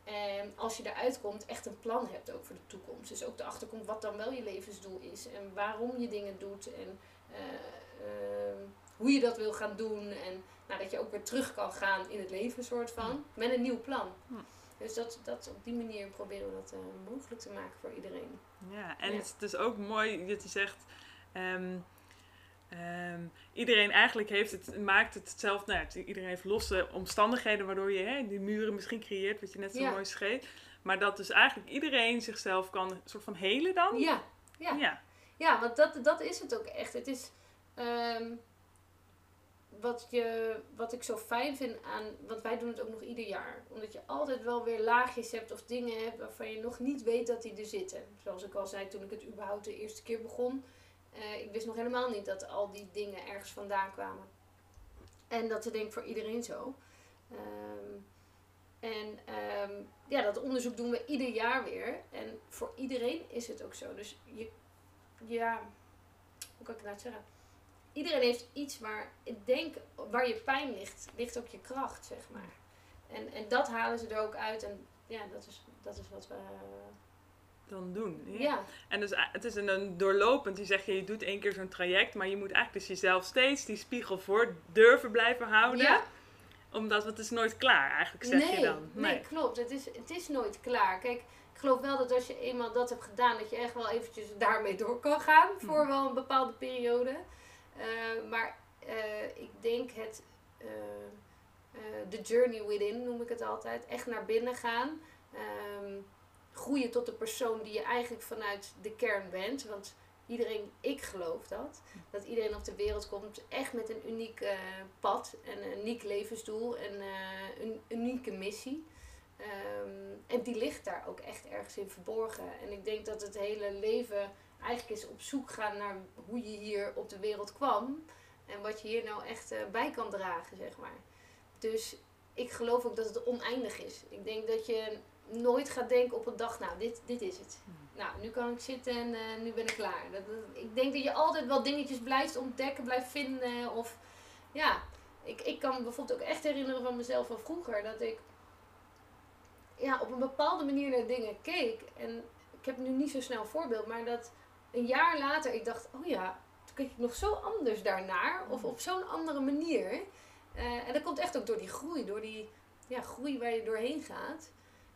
En als je eruit komt, echt een plan hebt ook voor de toekomst. Dus ook erachter komt wat dan wel je levensdoel is. En waarom je dingen doet. En uh, uh, hoe je dat wil gaan doen. En nou, dat je ook weer terug kan gaan in het leven, soort van. Met een nieuw plan. Dus dat, dat, op die manier proberen we dat uh, mogelijk te maken voor iedereen. Ja, en het is dus ook mooi dat je zegt... Um, Um, iedereen eigenlijk heeft het, maakt het hetzelfde. Nou, iedereen heeft losse omstandigheden waardoor je hè, die muren misschien creëert, wat je net zo mooi schreef. Maar dat dus eigenlijk iedereen zichzelf kan soort van helen dan. Ja, ja. ja. ja want dat, dat is het ook echt. Het is um, wat, je, wat ik zo fijn vind aan, want wij doen het ook nog ieder jaar. Omdat je altijd wel weer laagjes hebt of dingen hebt waarvan je nog niet weet dat die er zitten. Zoals ik al zei toen ik het überhaupt de eerste keer begon uh, ik wist nog helemaal niet dat al die dingen ergens vandaan kwamen. En dat is denk ik voor iedereen zo. Um, en um, ja, dat onderzoek doen we ieder jaar weer. En voor iedereen is het ook zo. Dus je, ja, hoe kan ik nou zeggen? Iedereen heeft iets waar, ik denk, waar je pijn ligt, ligt ook je kracht, zeg maar. En, en dat halen ze er ook uit. En ja, dat is, dat is wat we, dan doen. Ja. En dus het is een, doorlopend, die zeg je, je doet één keer zo'n traject, maar je moet eigenlijk dus jezelf steeds die spiegel voor durven blijven houden. Ja. Omdat het is nooit klaar, eigenlijk zeg nee, je dan. Nee, nee, klopt. Het is, het is nooit klaar. Kijk, ik geloof wel dat als je eenmaal dat hebt gedaan, dat je echt wel eventjes daarmee door kan gaan hmm. voor wel een bepaalde periode. Uh, maar uh, ik denk het, de uh, journey within noem ik het altijd, echt naar binnen gaan. Um, groeien tot de persoon die je eigenlijk vanuit de kern bent. Want iedereen, ik geloof dat, dat iedereen op de wereld komt echt met een uniek eh, pad en een uniek levensdoel en eh, een unieke missie. Ehm, en die ligt daar ook echt ergens in verborgen. En ik denk dat het hele leven eigenlijk is op zoek gaan naar hoe je hier op de wereld kwam. En wat je hier nou echt eh, bij kan dragen, zeg maar. Dus ik geloof ook dat het oneindig is. Ik denk dat je nooit gaat denken op een dag, nou, dit, dit is het. Hmm. Nou, nu kan ik zitten en eh, nu ben ik klaar. Dat, ik denk dat je altijd wel dingetjes blijft ontdekken, blijft vinden. Of ja, ik, ik kan me bijvoorbeeld ook echt herinneren van mezelf van vroeger dat ik ja, op een bepaalde manier naar dingen keek. En ik heb nu niet zo snel een voorbeeld, maar dat een jaar later ik dacht, oh ja, toen keek ik nog zo anders daarnaar. Of op zo'n andere manier. Uh, en dat komt echt ook door die groei, door die ja, groei waar je doorheen gaat.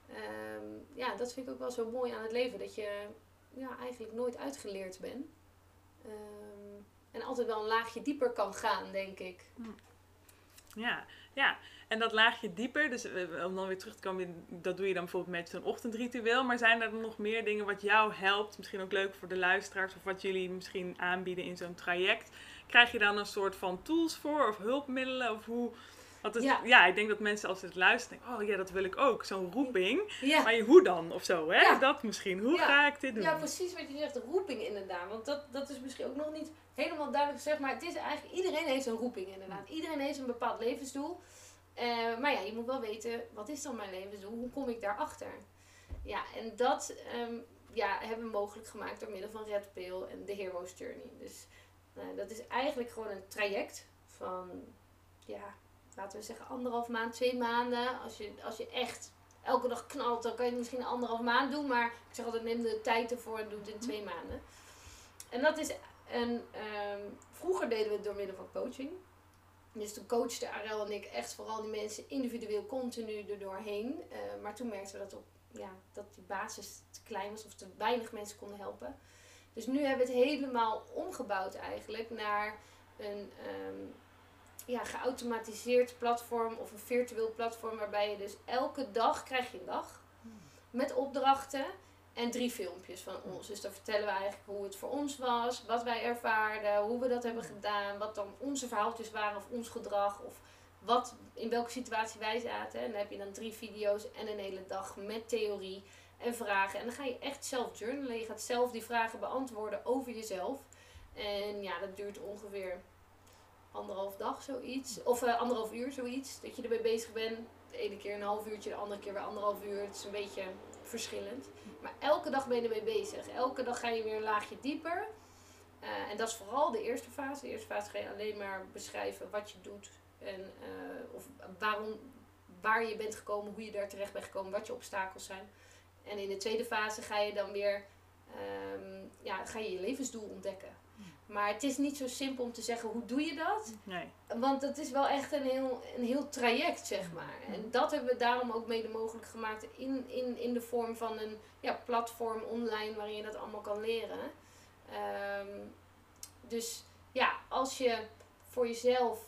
Um, ja, dat vind ik ook wel zo mooi aan het leven. Dat je ja, eigenlijk nooit uitgeleerd bent. Um, en altijd wel een laagje dieper kan gaan, denk ik. Ja, ja. En dat laagje dieper, dus om dan weer terug te komen, dat doe je dan bijvoorbeeld met zo'n ochtendritueel. Maar zijn er nog meer dingen wat jou helpt? Misschien ook leuk voor de luisteraars of wat jullie misschien aanbieden in zo'n traject. Krijg je dan een soort van tools voor of hulpmiddelen? Of hoe, want het, ja. ja. ik denk dat mensen als ze het luisteren denken, oh ja, dat wil ik ook. Zo'n roeping. Ja. Maar hoe dan? Of zo, hè? Ja. Dat misschien. Hoe ga ik dit doen? Ja, precies wat je zegt. Roeping inderdaad. Want dat, dat is misschien ook nog niet helemaal duidelijk gezegd. Maar het is eigenlijk, iedereen heeft een roeping inderdaad. Iedereen heeft een bepaald levensdoel. Uh, maar ja, je moet wel weten, wat is dan mijn levensdoel? Hoe kom ik daarachter? Ja, en dat um, ja, hebben we mogelijk gemaakt door middel van Red Pill en de Hero's Journey. Dus uh, dat is eigenlijk gewoon een traject van, ja, laten we zeggen anderhalf maand, twee maanden. Als je, als je echt elke dag knalt, dan kan je het misschien anderhalf maand doen. Maar ik zeg altijd, neem de tijd ervoor en doe het in twee maanden. En dat is een, um, vroeger deden we het door middel van coaching. Dus toen coachten Arel en ik echt vooral die mensen individueel continu er doorheen. Uh, maar toen merkten we dat, op, ja, dat die basis te klein was of te weinig mensen konden helpen. Dus nu hebben we het helemaal omgebouwd eigenlijk naar een um, ja, geautomatiseerd platform of een virtueel platform waarbij je dus elke dag krijg je een dag met opdrachten en drie filmpjes van ons. Dus dan vertellen we eigenlijk hoe het voor ons was, wat wij ervaarden, hoe we dat hebben gedaan, wat dan onze verhaaltjes waren of ons gedrag of wat, in welke situatie wij zaten. En dan heb je dan drie video's en een hele dag met theorie en vragen. En dan ga je echt zelf journalen. Je gaat zelf die vragen beantwoorden over jezelf. En ja, dat duurt ongeveer anderhalf dag zoiets. Of uh, anderhalf uur zoiets. Dat je ermee bezig bent. De ene keer een half uurtje, de andere keer weer anderhalf uur. Het is een beetje verschillend. Maar elke dag ben je ermee bezig. Elke dag ga je weer een laagje dieper. Uh, en dat is vooral de eerste fase. De eerste fase ga je alleen maar beschrijven wat je doet. En uh, of waarom, waar je bent gekomen, hoe je daar terecht bent gekomen, wat je obstakels zijn. En in de tweede fase ga je dan weer um, ja, ga je, je levensdoel ontdekken. Maar het is niet zo simpel om te zeggen hoe doe je dat. Nee. Want het is wel echt een heel, een heel traject, zeg maar. En dat hebben we daarom ook mede mogelijk gemaakt in, in, in de vorm van een ja, platform online waarin je dat allemaal kan leren. Um, dus ja, als je voor jezelf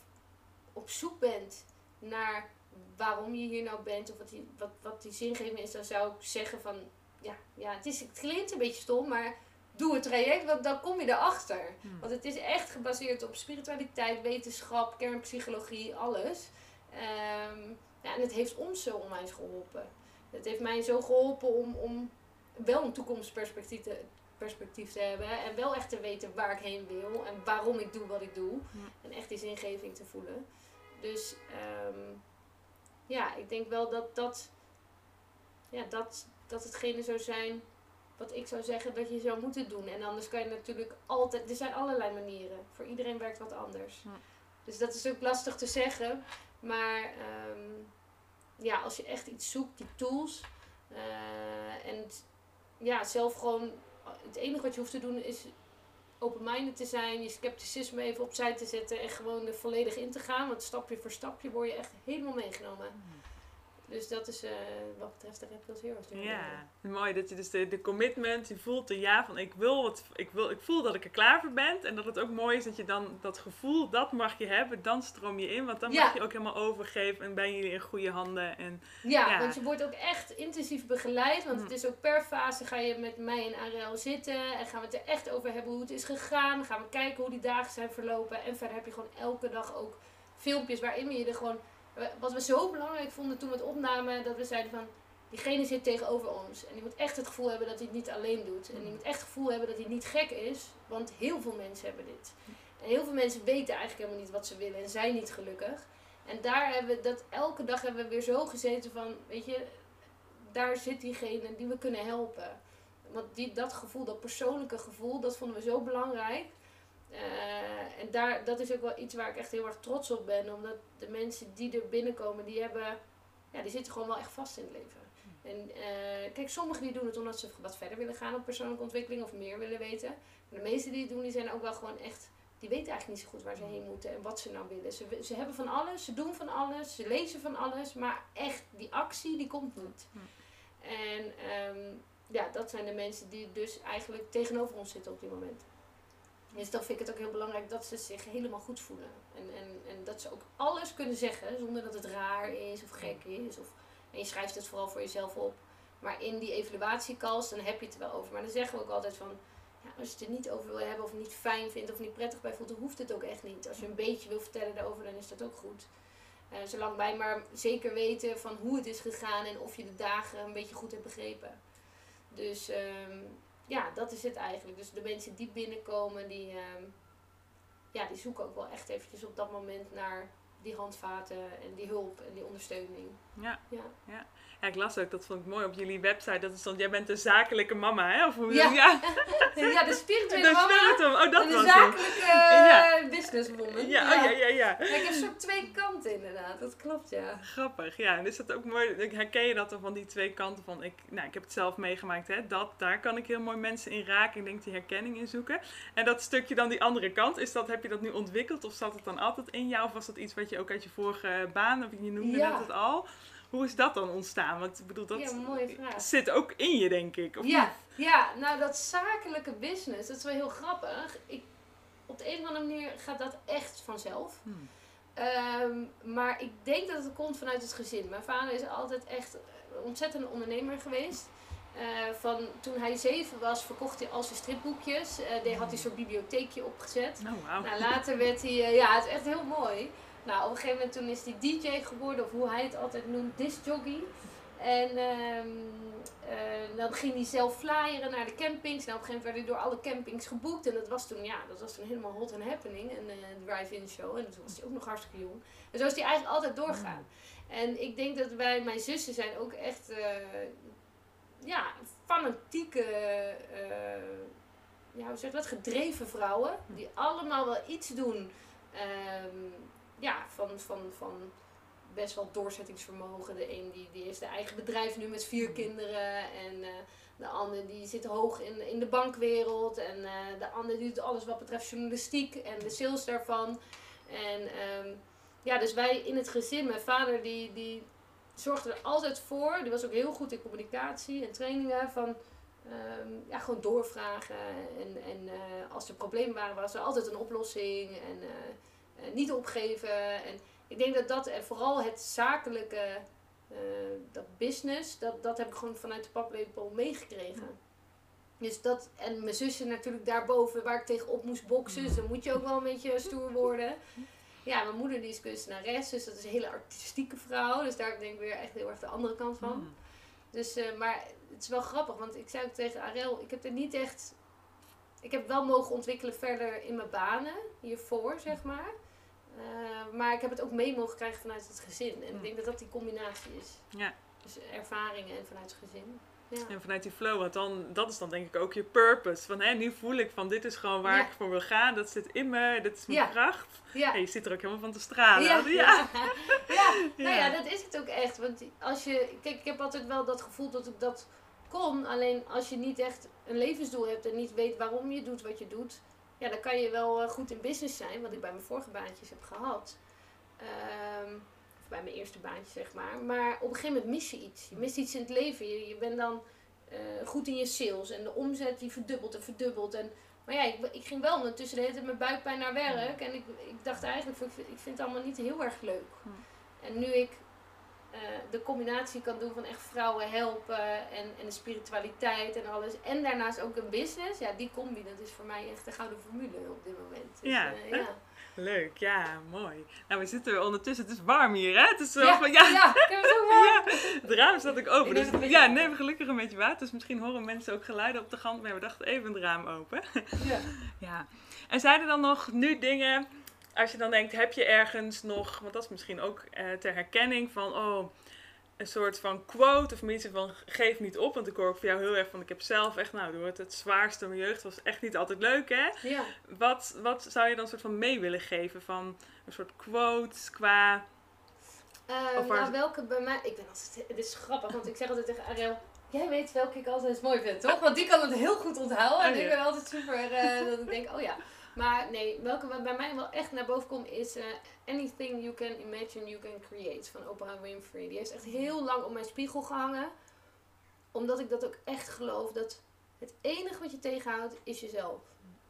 op zoek bent naar waarom je hier nou bent of wat die, wat, wat die zingeving is, dan zou ik zeggen van ja, ja het, is, het klinkt een beetje stom, maar doe het traject, want dan kom je erachter. Hmm. Want het is echt gebaseerd op spiritualiteit, wetenschap, kernpsychologie, alles. Um, ja, en het heeft ons zo onwijs geholpen. Het heeft mij zo geholpen om, om wel een toekomstperspectief te, perspectief te hebben. En wel echt te weten waar ik heen wil en waarom ik doe wat ik doe. Hmm. En echt die zingeving te voelen. Dus um, ja, ik denk wel dat dat, ja, dat, dat hetgene zou zijn wat ik zou zeggen dat je zou moeten doen. En anders kan je natuurlijk altijd. Er zijn allerlei manieren. Voor iedereen werkt wat anders. Dus dat is ook lastig te zeggen. Maar um, ja, als je echt iets zoekt, die tools. Uh, en ja, zelf gewoon. Het enige wat je hoeft te doen is open-minded te zijn, je scepticisme even opzij te zetten en gewoon er volledig in te gaan. Want stapje voor stapje word je echt helemaal meegenomen. Dus dat is uh, wat betreft de Red Pills Heroes. Ja, mooi dat je dus de, de commitment, je voelt de ja van ik wil wat, ik wil, ik voel dat ik er klaar voor ben. En dat het ook mooi is dat je dan dat gevoel, dat mag je hebben, dan stroom je in. Want dan mag je ook helemaal overgeven en ben jullie in goede handen. En, ja, want je wordt ook echt intensief begeleid. Want mm. het is ook per fase ga je met mij en Ariel zitten en gaan we het er echt over hebben hoe het is gegaan. Gaan we kijken hoe die dagen zijn verlopen. En verder heb je gewoon elke dag ook filmpjes waarin we je er gewoon wat we zo belangrijk vonden toen we het opnamen, dat we zeiden van, diegene zit tegenover ons. En die moet echt het gevoel hebben dat hij het niet alleen doet. En die moet echt het gevoel hebben dat hij niet gek is, want heel veel mensen hebben dit. En heel veel mensen weten eigenlijk helemaal niet wat ze willen en zijn niet gelukkig. En daar hebben we dat elke dag hebben we weer zo gezeten van, weet je, daar zit diegene die we kunnen helpen. Want die, dat gevoel, dat persoonlijke gevoel, dat vonden we zo belangrijk. Uh, en daar, dat is ook wel iets waar ik echt heel erg trots op ben. Omdat de mensen die er binnenkomen, die hebben, ja, die zitten gewoon wel echt vast in het leven. En uh, kijk, sommigen die doen het omdat ze wat verder willen gaan op persoonlijke ontwikkeling of meer willen weten. Maar de meesten die het doen, die zijn ook wel gewoon echt, die weten eigenlijk niet zo goed waar ze heen moeten en wat ze nou willen. Ze, ze hebben van alles, ze doen van alles, ze lezen van alles, maar echt, die actie, die komt niet. En um, ja, dat zijn de mensen die dus eigenlijk tegenover ons zitten op dit moment. Dus dan vind ik het ook heel belangrijk dat ze zich helemaal goed voelen. En, en, en dat ze ook alles kunnen zeggen zonder dat het raar is of gek is. Of, en je schrijft het vooral voor jezelf op. Maar in die evaluatiecalls, dan heb je het er wel over. Maar dan zeggen we ook altijd van, ja, als je het er niet over wil hebben of niet fijn vindt of niet prettig bij voelt, dan hoeft het ook echt niet. Als je een beetje wil vertellen daarover, dan is dat ook goed. Uh, zolang wij maar zeker weten van hoe het is gegaan en of je de dagen een beetje goed hebt begrepen. Dus um, ja, dat is het eigenlijk. Dus de mensen die binnenkomen, die, uh, ja, die zoeken ook wel echt eventjes op dat moment naar die handvaten en die hulp en die ondersteuning. Ja. ja. ja. Ja, ik las ook, dat vond ik mooi op jullie website. Dat is dan, jij bent een zakelijke mama, hè? Of hoe, ja. ja. ja, de spirituele de mama. Oh, dat en de zakelijke ja. businesswoman. Ja, ja. Oh, ja, ja, ja. ik heb zo twee kanten inderdaad, dat klopt, ja. Grappig, ja. En is dat ook mooi, herken je dat dan van die twee kanten van, ik, nou, ik heb het zelf meegemaakt, hè. Dat, daar kan ik heel mooi mensen in raken. Ik denk die herkenning in zoeken. En dat stukje dan die andere kant, is dat, heb je dat nu ontwikkeld? Of zat het dan altijd in jou? Of was dat iets wat je ook uit je vorige baan, of je noemde net het al... Hoe is dat dan ontstaan? Want ik bedoel, dat ja, mooie vraag. zit ook in je, denk ik. Of ja, ja, nou dat zakelijke business, dat is wel heel grappig. Ik, op de een of andere manier gaat dat echt vanzelf. Hmm. Ehm, maar ik denk dat het komt vanuit het gezin. Mijn vader is altijd echt een ontzettend ondernemer geweest. Uh, van toen hij zeven was, verkocht hij al zijn stripboekjes. Uh, die had hij zo'n bibliotheekje opgezet. Oh, wow. nou, later werd hij, uh, ja, het is echt heel mooi. Nou, op een gegeven moment toen is hij DJ geworden, of hoe hij het altijd noemt, discjockey. En um, uh, dan ging hij zelf flyeren naar de campings. Nou, op een gegeven moment werd hij door alle campings geboekt. En dat was toen, ja, dat was toen helemaal hot and happening. Een uh, drive-in show. En toen was hij ook nog hartstikke jong. En zo is hij eigenlijk altijd doorgaan. En ik denk dat wij, mijn zussen zijn ook echt, uh, ja, fanatieke, ja, hoe zeg je dat, gedreven vrouwen. Die allemaal wel iets doen. Um, ja, van, van, van best wel doorzettingsvermogen. De een die, die heeft zijn eigen bedrijf nu met vier kinderen. En uh, de ander die zit hoog in, in de bankwereld. En uh, de ander die doet alles wat betreft journalistiek en de sales daarvan. En um, ja, dus wij in het gezin, mijn vader die, die zorgde er altijd voor. Die was ook heel goed in communicatie en trainingen van... Um, ja, gewoon doorvragen. En, en uh, als er problemen waren, was er altijd een oplossing. En niet opgeven. En ik denk dat dat en vooral het zakelijke, uh, dat business, dat, dat heb ik gewoon vanuit de paplepel meegekregen. Dus dat, en mijn zusje natuurlijk daarboven waar ik tegenop moest boksen. Dus dan moet je ook wel een beetje stoer worden. Ja, mijn moeder die is kunstenares, dus dat is een hele artistieke vrouw. Dus daar denk ik weer echt heel erg de andere kant van. Dus, uh, maar het is wel grappig, want ik zei ook tegen Arel, ik heb er niet echt... Ik heb wel mogen ontwikkelen verder in mijn banen, hiervoor zeg maar. Uh, maar ik heb het ook mee mogen krijgen vanuit het gezin. En ik denk dat dat die combinatie is. Ja. Dus ervaringen en vanuit het gezin. Ja. En vanuit die flow, want dan, dat is dan denk ik ook je purpose. Van hè, nu voel ik van dit is gewoon waar ik voor wil gaan, dat zit in me, dit is mijn kracht. Ja. En je zit er ook helemaal van te stralen. Ja, ja. ja. nou ja, dat is het ook echt. Want als je, kijk, ik heb altijd wel dat gevoel dat ik dat kon. Alleen als je niet echt een levensdoel hebt en niet weet waarom je doet wat je doet, ja, dan kan je wel eh, goed in business zijn, wat ik bij mijn vorige baantjes heb gehad. Um, bij mijn eerste baantje, zeg maar. Maar op een gegeven moment mis je iets. Je mist iets in het leven. Je, je bent dan eh, goed in je sales. En de omzet die verdubbelt en verdubbelt. En, maar ja, ik, ik ging wel ondertussen de hele tijd met buikpijn naar werk. En ik, ik dacht eigenlijk, ik vind, ik vind het allemaal niet heel erg leuk. En nu ik de combinatie kan doen van echt vrouwen helpen en, en de spiritualiteit en alles. En daarnaast ook een business. Ja, die combi, dat is voor mij echt de gouden formule op dit moment. Dus, Ja, eh, ja. Leuk, ja, mooi. Nou, we zitten er ondertussen, het is warm hier, hè? Het is zo Ja, van, ja, ja, ik heb het ook wel. ja, het raam staat ook open. Dus het een ja, neem gelukkig een beetje water. Dus misschien horen mensen ook geluiden op de gang. Maar we dachten even het raam open. Ja. Ja. En zijn er dan nog nu dingen, als je dan denkt, heb je ergens nog, want dat is misschien ook eh, ter herkenning van, oh, een soort van quote of mensen van geef niet op. Want ik hoor ook van jou heel erg van, ik heb zelf echt, nou, door het, het zwaarste mijn jeugd was echt niet altijd leuk, hè? ja. Wat, wat zou je dan soort van mee willen geven van een soort quotes qua... Waar nou, welke bij mij... Ik ben altijd... Het is grappig, want ik zeg altijd tegen Ariel... Jij weet welke ik altijd mooi vind, toch? Want die kan het heel goed onthouden. En Oh, ja. ik ben altijd super... eh, dat ik denk, oh ja. Maar nee, welke wat bij mij wel echt naar boven komt is... eh, Anything you can imagine, you can create. Van Oprah Winfrey. Die heeft echt heel lang op mijn spiegel gehangen. Omdat ik dat ook echt geloof. Dat het enige wat je tegenhoudt, is jezelf.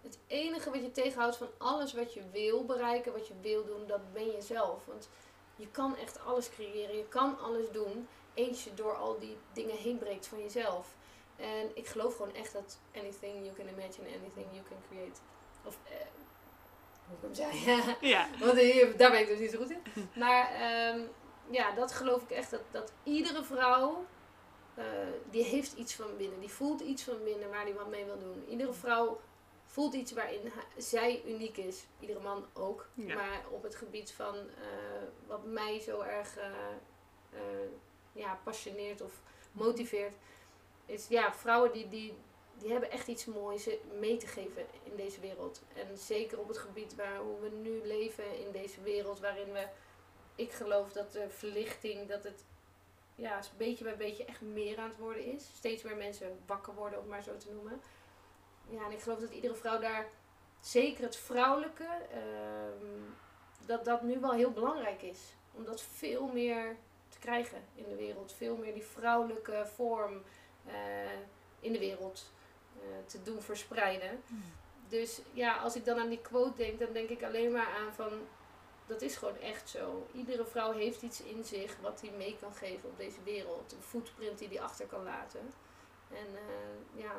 Het enige wat je tegenhoudt van alles wat je wil bereiken, wat je wil doen, dat ben je zelf. Want je kan echt alles creëren, je kan alles doen, eens je door al die dingen heen breekt van jezelf. En ik geloof gewoon echt dat anything you can imagine, anything you can create. Of, eh, hoe ik hem zei. Ja, Want hier, daar ben ik dus niet zo goed in. Maar ehm, ja, dat geloof ik echt. Dat, dat iedere vrouw, eh, die heeft iets van binnen. Die voelt iets van binnen waar die wat mee wil doen. Iedere vrouw voelt iets waarin zij uniek is. Iedere man ook. Ja. Maar op het gebied van eh, wat mij zo erg eh, eh, ja, passioneert of motiveert. Is ja, vrouwen die, die, die hebben echt iets moois mee te geven in deze wereld. En zeker op het gebied waar hoe we nu leven in deze wereld, waarin we, ik geloof dat de verlichting, dat het ja, beetje bij beetje echt meer aan het worden is. Steeds meer mensen wakker worden, om maar zo te noemen. Ja, en ik geloof dat iedere vrouw daar, zeker het vrouwelijke, ehm, dat dat nu wel heel belangrijk is. Om dat veel meer te krijgen in de wereld. Veel meer die vrouwelijke vorm eh, in de wereld te doen verspreiden. Dus ja, als ik dan aan die quote denk, dan denk ik alleen maar aan van... Dat is gewoon echt zo. Iedere vrouw heeft iets in zich wat hij mee kan geven op deze wereld. Een footprint die hij achter kan laten. En eh, ja,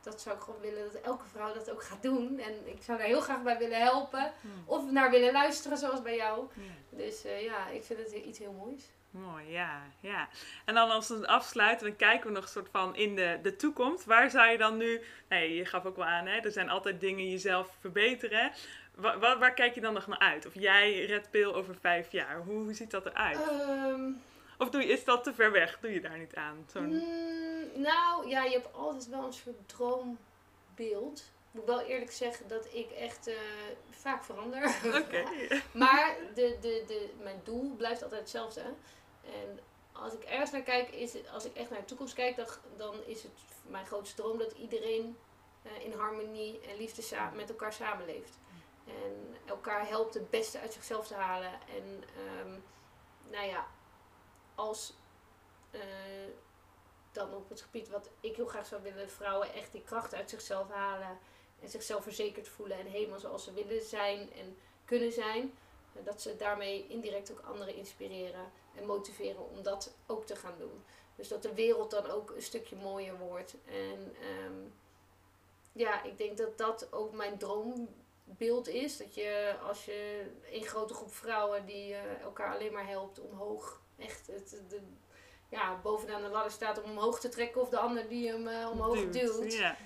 dat zou ik gewoon willen dat elke vrouw dat ook gaat doen. En ik zou daar heel graag bij willen helpen. Of naar willen luisteren, zoals bij jou. Ja. Dus eh, ja, ik vind het iets heel moois. Mooi, ja, ja. En dan als we het afsluiten, dan kijken we nog een soort van in de, de toekomst. Waar zou je dan nu, nee, je gaf ook wel aan, hè, er zijn altijd dingen jezelf verbeteren. Waar, waar, waar kijk je dan nog naar uit? Of jij Red Pill over vijf jaar, hoe, hoe ziet dat eruit? Ehm, Of doe je, is dat te ver weg? Doe je daar niet aan? Mm, nou, ja, je hebt altijd wel een soort droombeeld. Ik moet wel eerlijk zeggen dat ik echt eh, vaak verander. Oké. maar de, de, de, mijn doel blijft altijd hetzelfde. En als ik ergens naar kijk, is als ik echt naar de toekomst kijk, dan, dan is het mijn grootste droom dat iedereen eh, in harmonie en liefde met elkaar samenleeft. En elkaar helpt het beste uit zichzelf te halen. En ehm, nou ja, als eh, dan op het gebied wat ik heel graag zou willen, vrouwen echt die kracht uit zichzelf halen. En zichzelf verzekerd voelen en helemaal zoals ze willen zijn en kunnen zijn. eh, Dat ze daarmee indirect ook anderen inspireren en motiveren om dat ook te gaan doen. Dus dat de wereld dan ook een stukje mooier wordt. En ehm, ja, ik denk dat dat ook mijn droombeeld is. Dat je als je een grote groep vrouwen die eh, elkaar alleen maar helpt omhoog. Echt het, de, ja, bovenaan de ladder staat om omhoog te trekken. Of de ander die hem eh, omhoog duwt. Ja.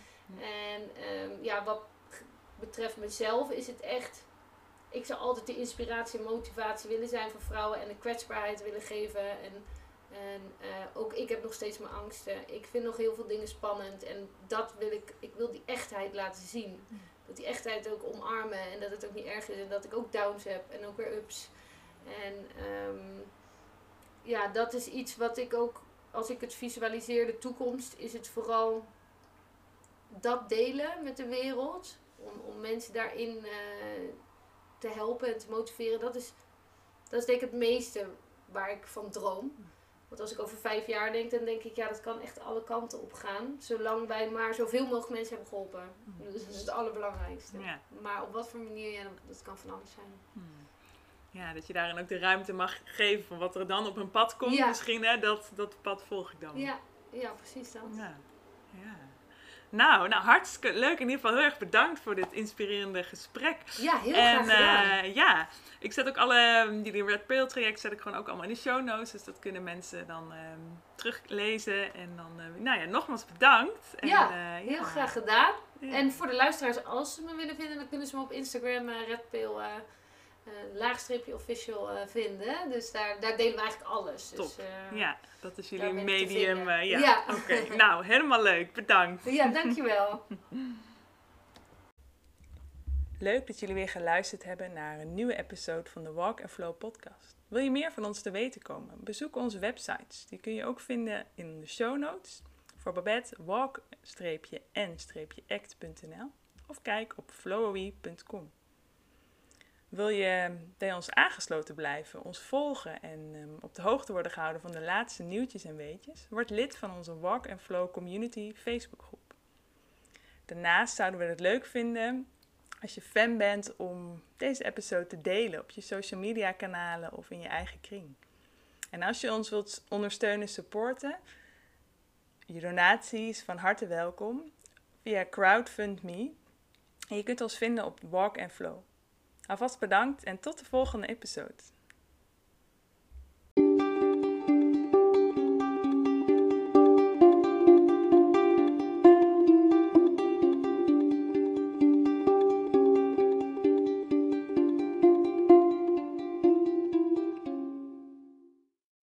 En ehm, ja, wat betreft mezelf is het echt. Ik zou altijd de inspiratie en motivatie willen zijn voor vrouwen en de kwetsbaarheid willen geven. En, en eh, ook ik heb nog steeds mijn angsten. Ik vind nog heel veel dingen spannend. En dat wil ik, ik wil die echtheid laten zien. Dat die echtheid ook omarmen en dat het ook niet erg is. En dat ik ook downs heb en ook weer ups. En ehm, ja, dat is iets wat ik ook, als ik het visualiseer, de toekomst, is het vooral dat delen met de wereld. Om, om mensen daarin eh, te helpen en te motiveren. Dat is, dat is denk ik het meeste waar ik van droom. Want als ik over vijf jaar denk, dan denk ik, ja, dat kan echt alle kanten op gaan. Zolang wij maar zoveel mogelijk mensen hebben geholpen. Dus dat is het allerbelangrijkste. Ja. Maar op wat voor manier, ja, dat kan van alles zijn. Hmm. Ja, dat je daarin ook de ruimte mag geven van wat er dan op een pad komt. Ja. Misschien, hè, dat, dat pad volg ik dan. Ja, ja precies dat. Ja. ja. Nou, nou, hartstikke leuk. In ieder geval heel erg bedankt voor dit inspirerende gesprek. Ja, heel en graag gedaan. eh, ja, ik zet ook alle, jullie Red Pill traject zet ik gewoon ook allemaal in de show notes. Dus dat kunnen mensen dan ehm, teruglezen. En dan, eh, nou ja, nogmaals bedankt. En, Ja, eh, Heel graag gedaan. Ja. En voor de luisteraars, als ze me willen vinden, dan kunnen ze me op Instagram uh, redpeel eh, eh, laagstreepje official eh, vinden. Dus daar, daar delen we eigenlijk alles. Dus, eh, Ja, dat is jullie medium. ja, Ja. oké. Nou, helemaal leuk. Bedankt. ja, dankjewel. Leuk dat jullie weer geluisterd hebben naar een nieuwe episode van de Walk and Flow podcast. Wil je meer van ons te weten komen? Bezoek onze websites. Die kun je ook vinden in de show notes. Voor Babette walk-n-act.nl of kijk op flowy.com. Wil je bij ons aangesloten blijven, ons volgen en ehm, op de hoogte worden gehouden van de laatste nieuwtjes en weetjes? Word lid van onze Walk and Flow Community Facebookgroep. Daarnaast zouden we het leuk vinden als je fan bent om deze episode te delen op je social media kanalen of in je eigen kring. En als je ons wilt ondersteunen, supporten, je donaties van harte welkom via CrowdFundMe. En je kunt ons vinden op Walk and Flow. Alvast bedankt en tot de volgende episode.